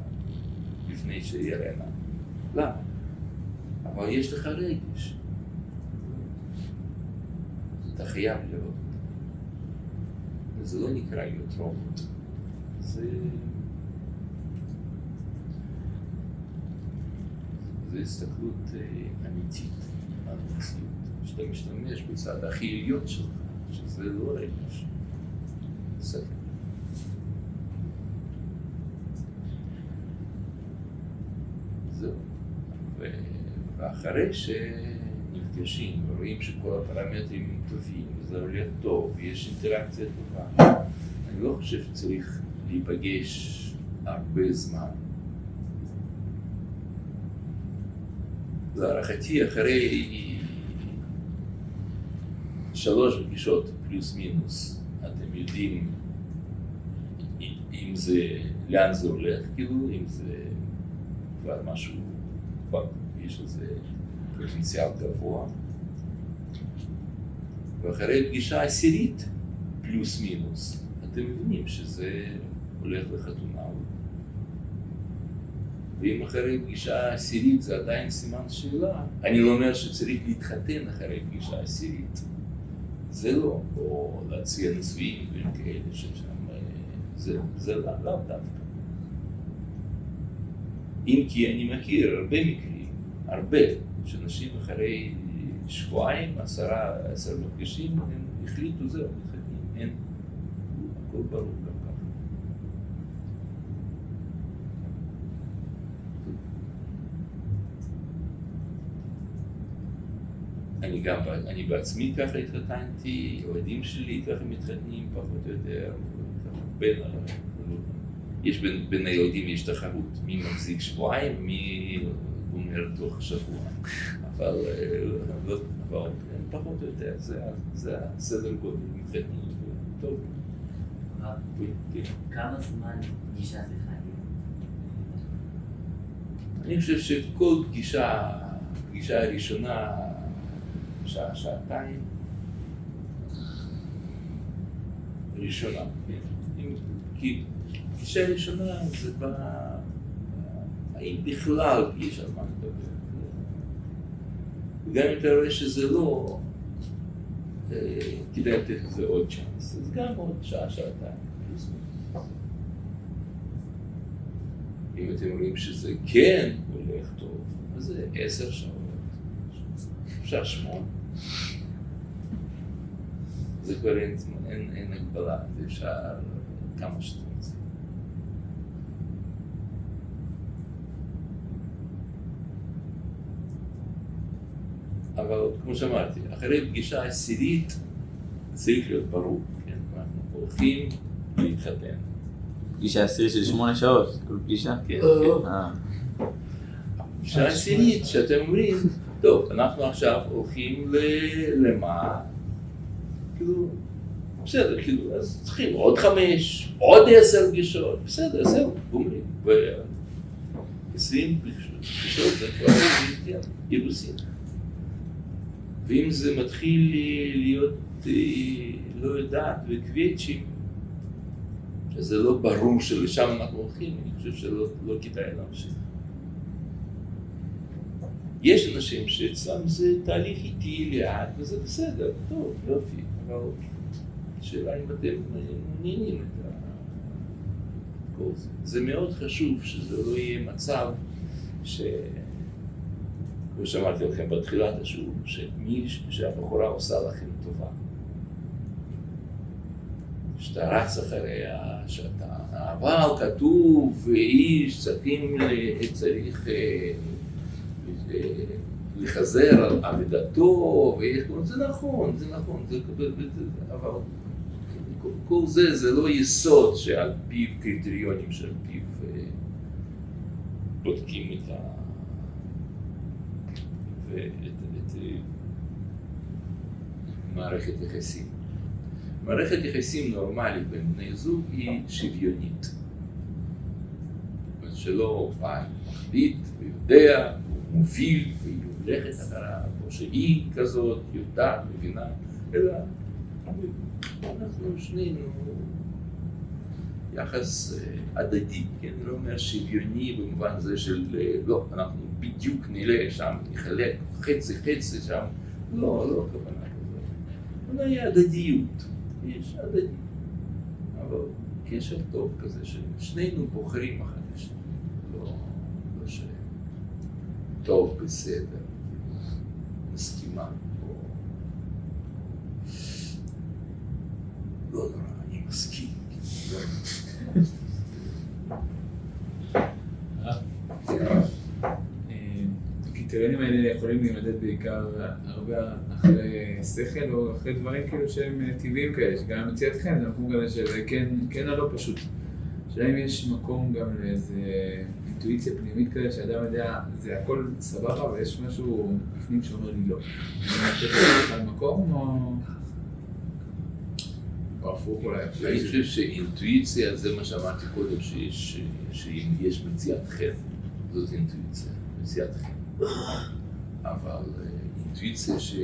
לפני שיראנה. למה? אבל יש לך רגש. אתה חייב לראות. וזה לא נקרא להיות רובוט. זה... זה הסתכלות אמיתית על המציאות, שאתה משתמש בצד הכי עליון שלך, שזה לא רגש, בסדר. זהו. ואחרי שנפגשים ורואים שכל הפרמטרים טובים, וזה הולך טוב, ויש אינטראקציה טובה, אני לא חושב שצריך להיפגש הרבה זמן. להערכתי אחרי שלוש פגישות פלוס מינוס, יודעים אם זה, לאן זה הולך, כאילו, אם זה כבר משהו, כבר יש לזה פוטנציאל גבוה. ואחרי פגישה עשירית פלוס מינוס, אתם מבינים שזה הולך לחתונה. ואם אחרי פגישה עשירית זה עדיין סימן שאלה, אני לא אומר שצריך להתחתן אחרי פגישה עשירית. זה לא, או להציע נישואים דברים כאלה ששם, זה, זה לאו לא דווקא. אם כי אני מכיר הרבה מקרים, הרבה, שאנשים אחרי שבועיים, עשרה, עשר מפגשים, הם החליטו זהו, מתחתנים, אין, הכל ברור גם. אני בעצמי ככה התחתנתי, אוהדים שלי ככה מתחתנים פחות או יותר, בין, יש בין, בין הילדים יש תחרות, מי מחזיק שבועיים, מי גומר תוך שבוע, אבל, אבל פחות או יותר, זה, זה הסדר גודל מתחתנים, טוב. כמה זמן פגישה זה חייב אני חושב שכל פגישה, פגישה ראשונה, שעה, שעתיים, ראשונה, כי פגישה ראשונה זה ב... האם בכלל יש על מה לדבר. וגם אם אתה רואה שזה לא, אה, כדאי לתת לזה עוד צ'אנס. אז גם עוד שעה, שעתיים. אם אתם רואים שזה כן הולך טוב, אז זה עשר שעות, אפשר שמונה. זה כבר אין, אין, אין הגבלה, זה אפשר כמה שאתם רוצים. אבל כמו שאמרתי, אחרי פגישה עשירית צריך להיות ברור, כן, אנחנו הולכים להתחתן. פגישה עשירית של שמונה שעות, כל פגישה. כן, כן. אה, פגישה עשירית שאתם אומרים, טוב, אנחנו עכשיו הולכים ל- למה? כאילו, בסדר, כאילו, אז צריכים עוד חמש, עוד עשר פגישות, בסדר, זהו, גומרים. ועשרים פגישות זה כבר אירוסין. ואם זה מתחיל להיות אה, לא יודעת וקוויצ'ים, שזה לא ברור שלשם אנחנו הולכים, אני חושב שלא לא כדאי להמשיך. יש אנשים שאצלם זה תהליך איטי לאט, וזה בסדר, טוב, יופי, אבל השאלה אם אתם מעוניינים את כל זה. זה מאוד חשוב שזה לא יהיה מצב ש... כמו שאמרתי לכם בתחילת השיעור, שמי שהבחורה עושה לכם טובה, שאתה רץ אחריה, שאתה... אבל כתוב, איש צריכים, צריך אה, לחזר על ויש... זה נכון, זה נכון, זה, אבל כל- זה, זה לא יסוד שעל פיו קריטריונים שעל פיו אה, בודקים את ה... ואת את, אה, מערכת יחסים. מערכת יחסים נורמלית בין בני זוג היא שוויונית. שלא בעל מחליט ויודע, מוביל והיא הולכת אחריו, או שהיא כזאת, יודעת, מבינה, אלא אנחנו שנינו יחס אה, הדדי, כן? לא אומר שוויוני במובן זה של אה, לא, אנחנו בדיוק נראה שם, נחלק חצי חצי שם, לא, לא הכוונה כזאת. אלא היא הדדיות, יש הדדיות. אבל קשר טוב כזה ששנינו בוחרים אחד את השני, לא, לא ש... טוב, בסדר, מסכימה, או... לא נורא, אני מסכים. הקריטריונים האלה יכולים להימדד בעיקר הרבה אחרי שכל או אחרי דברים כאילו שהם טבעיים כאלה, שגם מציאתכם זה מקום כזה שזה כן, כן או לא פשוט. השאלה אם יש מקום גם לאיזה אינטואיציה פנימית כזה, שאדם יודע, זה הכל סבבה ויש משהו בפנים שאומר לי לא. אני חושב על מקום או... או הפוך אולי. אני חושב שאינטואיציה זה מה שאמרתי קודם, שאם יש מציאת חן, זאת אינטואיציה, מציאת חן. אבל אה, אינטואיציה ש...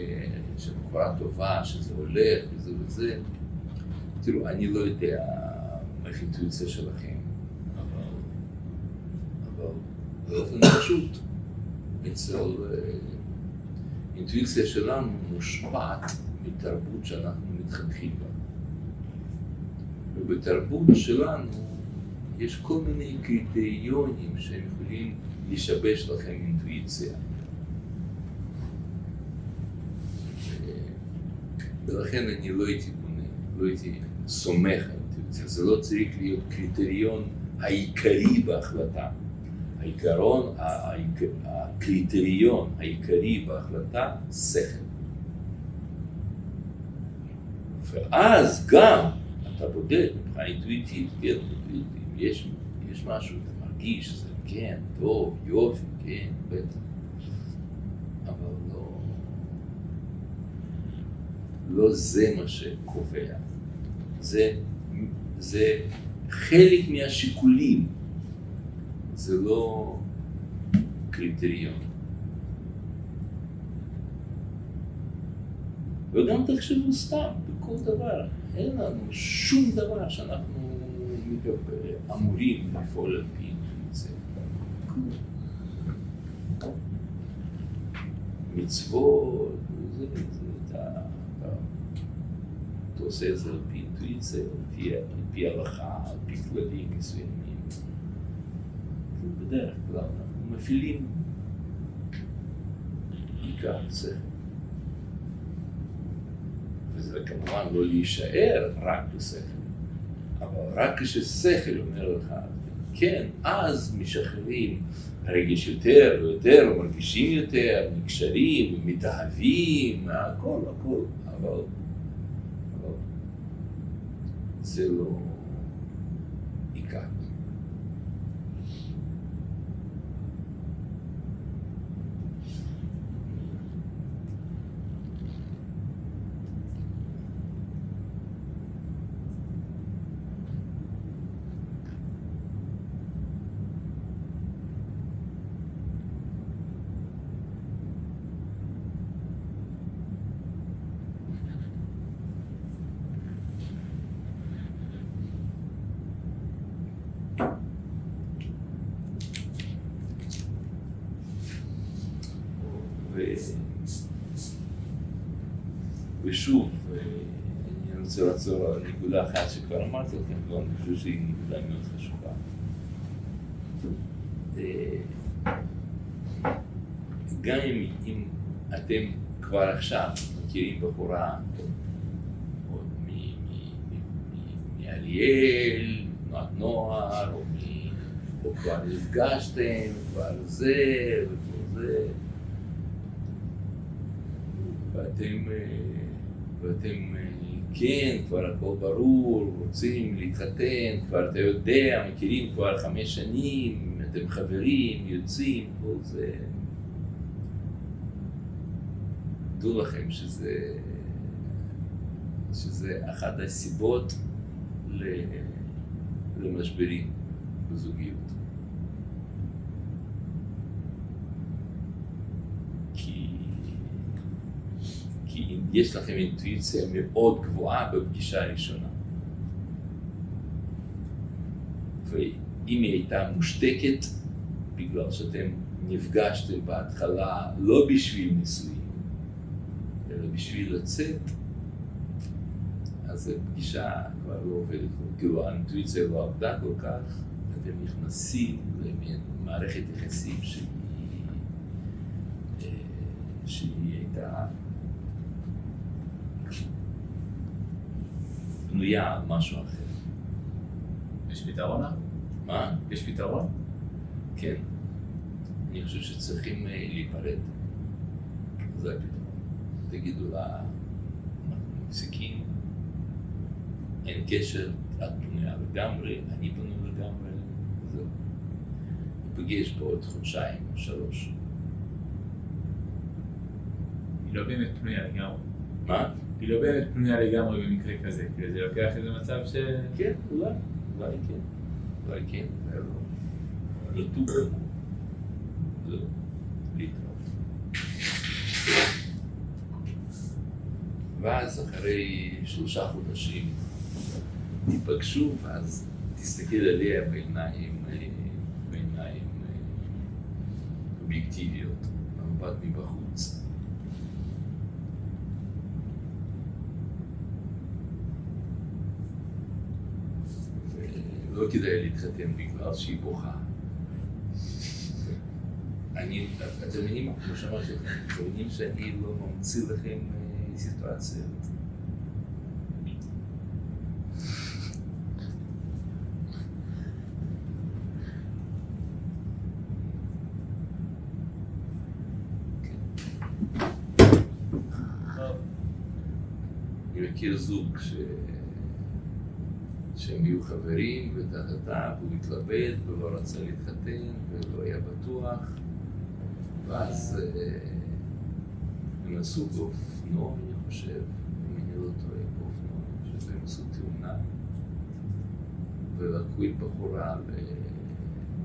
שבחורה טובה, שזה הולך וזה וזה, תראו, אני לא יודע איך אינטואיציה שלכם, אבל, אבל באופן פשוט, אצל אה, אינטואיציה שלנו מושפעת מתרבות שאנחנו מתחנכים בה. ובתרבות שלנו יש כל מיני קריטריונים שהם יכולים לשבש לכם אינטואיציה. ולכן אני לא הייתי בונה, לא הייתי סומך על אינטואיציה. זה לא צריך להיות קריטריון העיקרי בהחלטה. העיקרון, העיק- הקריטריון העיקרי בהחלטה, שכל. ואז גם אתה בודק מבחינה אינטואיטיבית, כן, אינטואיטיבית, יש, יש משהו, אתה מרגיש שזה כן, טוב, יופי, כן, בטח. אבל לא, לא זה מה שקובע. זה, זה חלק מהשיקולים. זה לא, קריטריון. וגם תחשבו סתם, בכל דבר, אין לנו שום דבר שאנחנו אמורים לפעול על פי זה. מצוות, זה, זה, אתה, אתה, עושה את זה על פי אינטואיציה, על פי הלכה, על פי כללים מסוימים. בדרך כלל אנחנו מפעילים עיקר שכל. וזה כמובן לא להישאר רק בשכל, אבל רק כששכל אומר לך, כן, אז משחררים הרגש יותר ויותר, מרגישים יותר, נקשרים, מתאהבים, הכל, הכל, אבל, אבל זה לא עיקר. ו... ושוב, אה, אני רוצה לחזור על נקודה אחת שכבר אמרתי לכם, ואני חושב שהיא נקודה מאוד חשובה. אה, גם אם, אם אתם כבר עכשיו מכירים בחורה עוד מאריאל, תנועת נוער, או, מ- או כבר נפגשתם, כבר זה וכל זה, ואתם, אה, ואתם אה, כן, כבר הכל ברור, רוצים להתחתן, כבר אתה יודע, מכירים כבר חמש שנים, אתם חברים, יוצאים, כל זה. דעו לכם שזה, שזה אחת הסיבות למשברים בזוגיות. כי, כי אם יש לכם אינטואיציה מאוד גבוהה בפגישה הראשונה, ואם היא הייתה מושתקת בגלל שאתם נפגשתם בהתחלה לא בשביל נישואים, אלא בשביל לצאת, אז זו פגישה כבר לא עובדת, כאילו האינטואיציה לא עבדה כל כך, אתם נכנסים למין מערכת יחסים שהיא, אה, שהיא הייתה בנויה על משהו אחר. יש פתרון? מה? יש פתרון? כן. אני חושב שצריכים אה, להיפרד. זה הפתרון. תגידו לה, אנחנו מפסיקים, אין קשר, את פנויה לגמרי, אני פנוי לגמרי, זהו. ניפגש בעוד חודשיים או שלוש. היא לא באמת פנויה לגמרי. מה? היא לא באמת פנויה לגמרי במקרה כזה, כאילו זה לוקח איזה מצב ש... כן, אולי, אולי כן. אולי כן, זה לא... גמור. זהו, להתראות. ואז אחרי שלושה חודשים ייפגשו, ואז תסתכל עליה בעיניים, אה, בעיניים אה, אובייקטיביות, במבט מבחוץ. כדאי להתחתן בגלל שהיא בוכה. אני, אתם מבינים, כמו שאמרתי אתם מבינים שאני לא ממציא לכם אה, סיטואציות. אני מכיר זוג ש... שהם יהיו חברים וטה-טה-טה, והוא התלבט ולא רצה להתחתן ולא היה בטוח ואז אה, הם נסעו באופנוע, אני חושב, אם אני לא טועה, באופנוע, אני חושב שהם עשו תאונה ולקחו את בחורה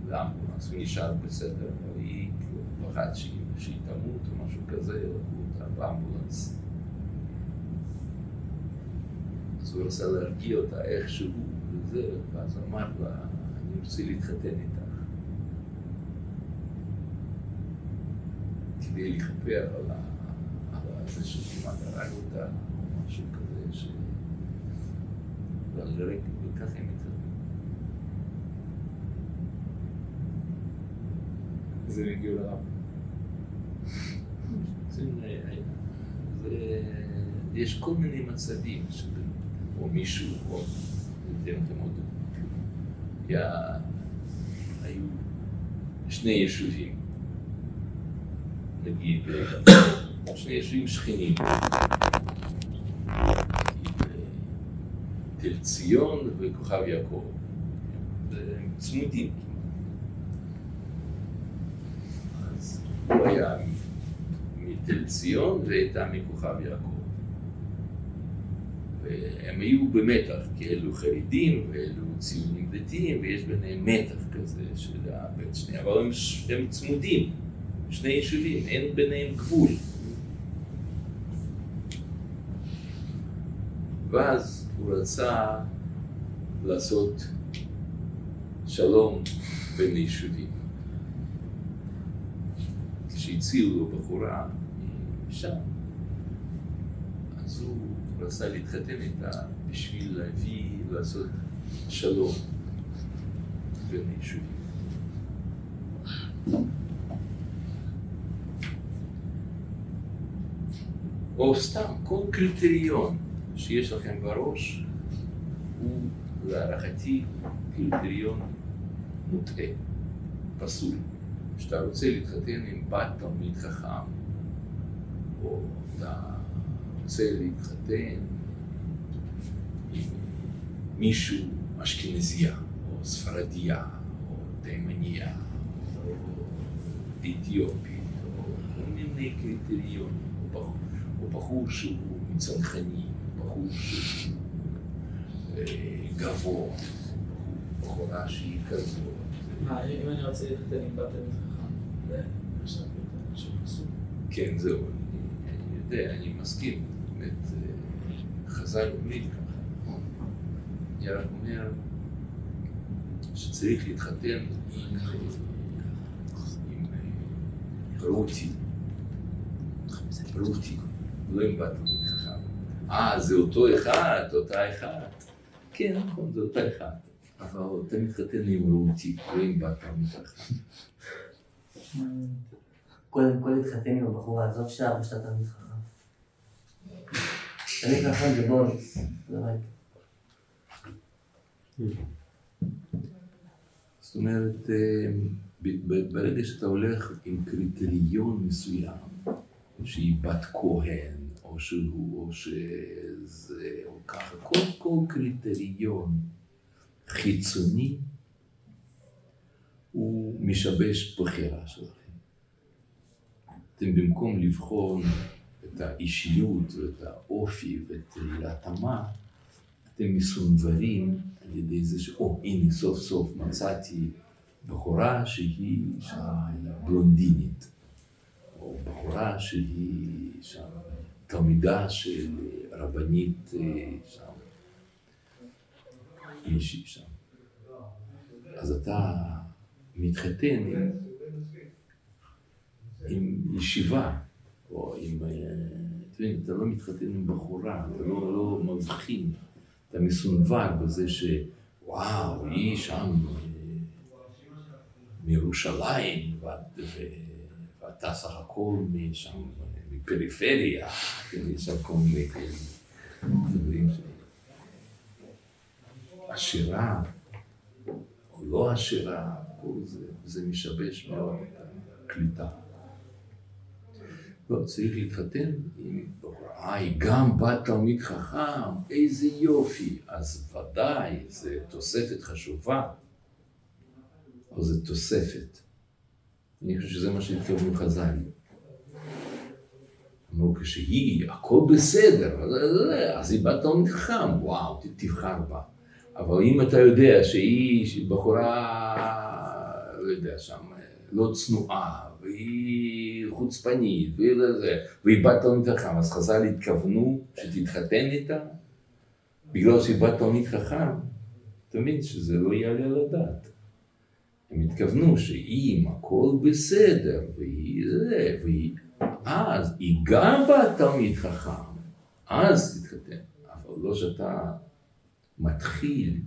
לאמבולנס, הוא נשאר בסדר, אבל היא כאילו פחד שהיא, שהיא תמות או משהו כזה, לקחו אותה באמבולנס. אז הוא רצה להרגיע אותה איכשהו וזה, ואז אמר לה, אני רוצה להתחתן איתך. כדי לכפר על ה- על זה שכמעט הרג אותה, או משהו כזה, ש... אבל לרגע, וככה הם התחתנו. אז הם הגיעו לרב. יש כל מיני מצבים, או מישהו, או ניתן לכם עוד דוגמא. היו שני יישובים, נגיד, שני יישובים שכנים, תל ציון וכוכב יעקב, צמודים. אז הוא היה מתל ציון והייתה מכוכב יעקב. והם היו במתח, כי אלו חרדים ואלו ציונים דתיים, ויש ביניהם מתח כזה של הבית שני, אבל הם, הם צמודים, שני יישובים, אין ביניהם גבול. ואז הוא רצה לעשות שלום בין יישובים. כשהצילו לו בחורה משם, אז הוא רצה להתחתן איתה בשביל להביא, לעשות שלום בין היישובים. או סתם כל קריטריון שיש לכם בראש הוא להערכתי קריטריון מוטעה, פסול. כשאתה רוצה להתחתן עם בת תלמיד חכם, או אתה רוצה להתחתן עם מישהו אשכנזייה, או ספרדיה, או תימניה, או אתיופי, או כל מיני קריטריונים, או בחור, שהוא מצנחני, בחור שהוא אה, גבוה, בחורה שהיא כזאת. מה, אם אני רוצה להתחתן עם בת תלמיד חכם. כן, זהו, אני יודע, אני מסכים, באמת, אה, חז"ל אומרים ככה? אני רק אומר שצריך להתחתן עם, אה, אה, רותי, רותי, לא עם בת חכם. אה, זה אותו אחד, אותה אחת. כן, נכון, זה אותה אחת. אבל אתה מתחתן עם רותי, לא עם בת חכם. קודם כל להתחתן עם הבחורה, עזוב שאבא שאתה תלמיד בונוס, זה רק. זאת אומרת, אה, ברגע שאתה הולך עם קריטריון מסוים, שהיא בת כהן, או שהוא, או שזה, או ככה, כל, כל קריטריון חיצוני, הוא משבש בחירה שלכם. אתם במקום לבחון את האישיות ואת האופי ואת ההתאמה, אתם מסונברים על ידי זה ש... או, הנה, סוף סוף מצאתי בחורה שהיא שם בלונדינית, או בחורה שהיא שם תלמידה של רבנית אה, שם, שם. אז אתה מתחתן עם, עם ישיבה, או עם... אה, אתה מבין, אתה לא מתחתן עם בחורה, אתה לא, לא מבחין, אתה מסונבר בזה שוואו, היא שם אה, מירושלים, ואת, ו- ואתה סך הכל משם, מפריפריה, כן, יש שם כל מיני דברים. עשירה, או לא עשירה, זה, זה משבש מאוד את הקליטה. לא, צריך להתחתן עם בחורה, היא גם בת תלמיד חכם, איזה יופי. אז ודאי, זו תוספת חשובה, אבל זו תוספת. אני חושב שזה מה שהתכוונו חז"ל. אמרו, כשהיא, הכל בסדר, אז- היא בת תלמיד חכם, וואו, תבחר בה. אבל אם אתה יודע שהיא בחורה, לא יודע, שם, לא צנועה, והיא חוצפנית, והיא לזה, והיא בת תלמיד חכם, אז חז"ל התכוונו שתתחתן איתה? בגלל שהיא בת תלמיד חכם? מבין שזה לא יעלה על הדעת. הם התכוונו שאם הכל בסדר, והיא זה, והיא... אז היא גם בת תלמיד חכם, אז תתחתן. אבל לא שאתה מתחיל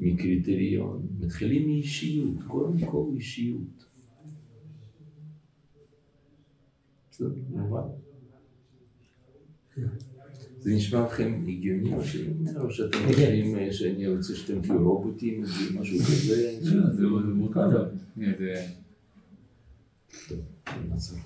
מקריטריון, מתחילים מאישיות, קודם כל אישיות. בסדר, מובן. זה נשמע לכם הגיוני או שאתם חושבים אה, שאני רוצה שאתם תהיו רובוטים, או משהו כזה? לא, זה מורכב. טוב, נעצור.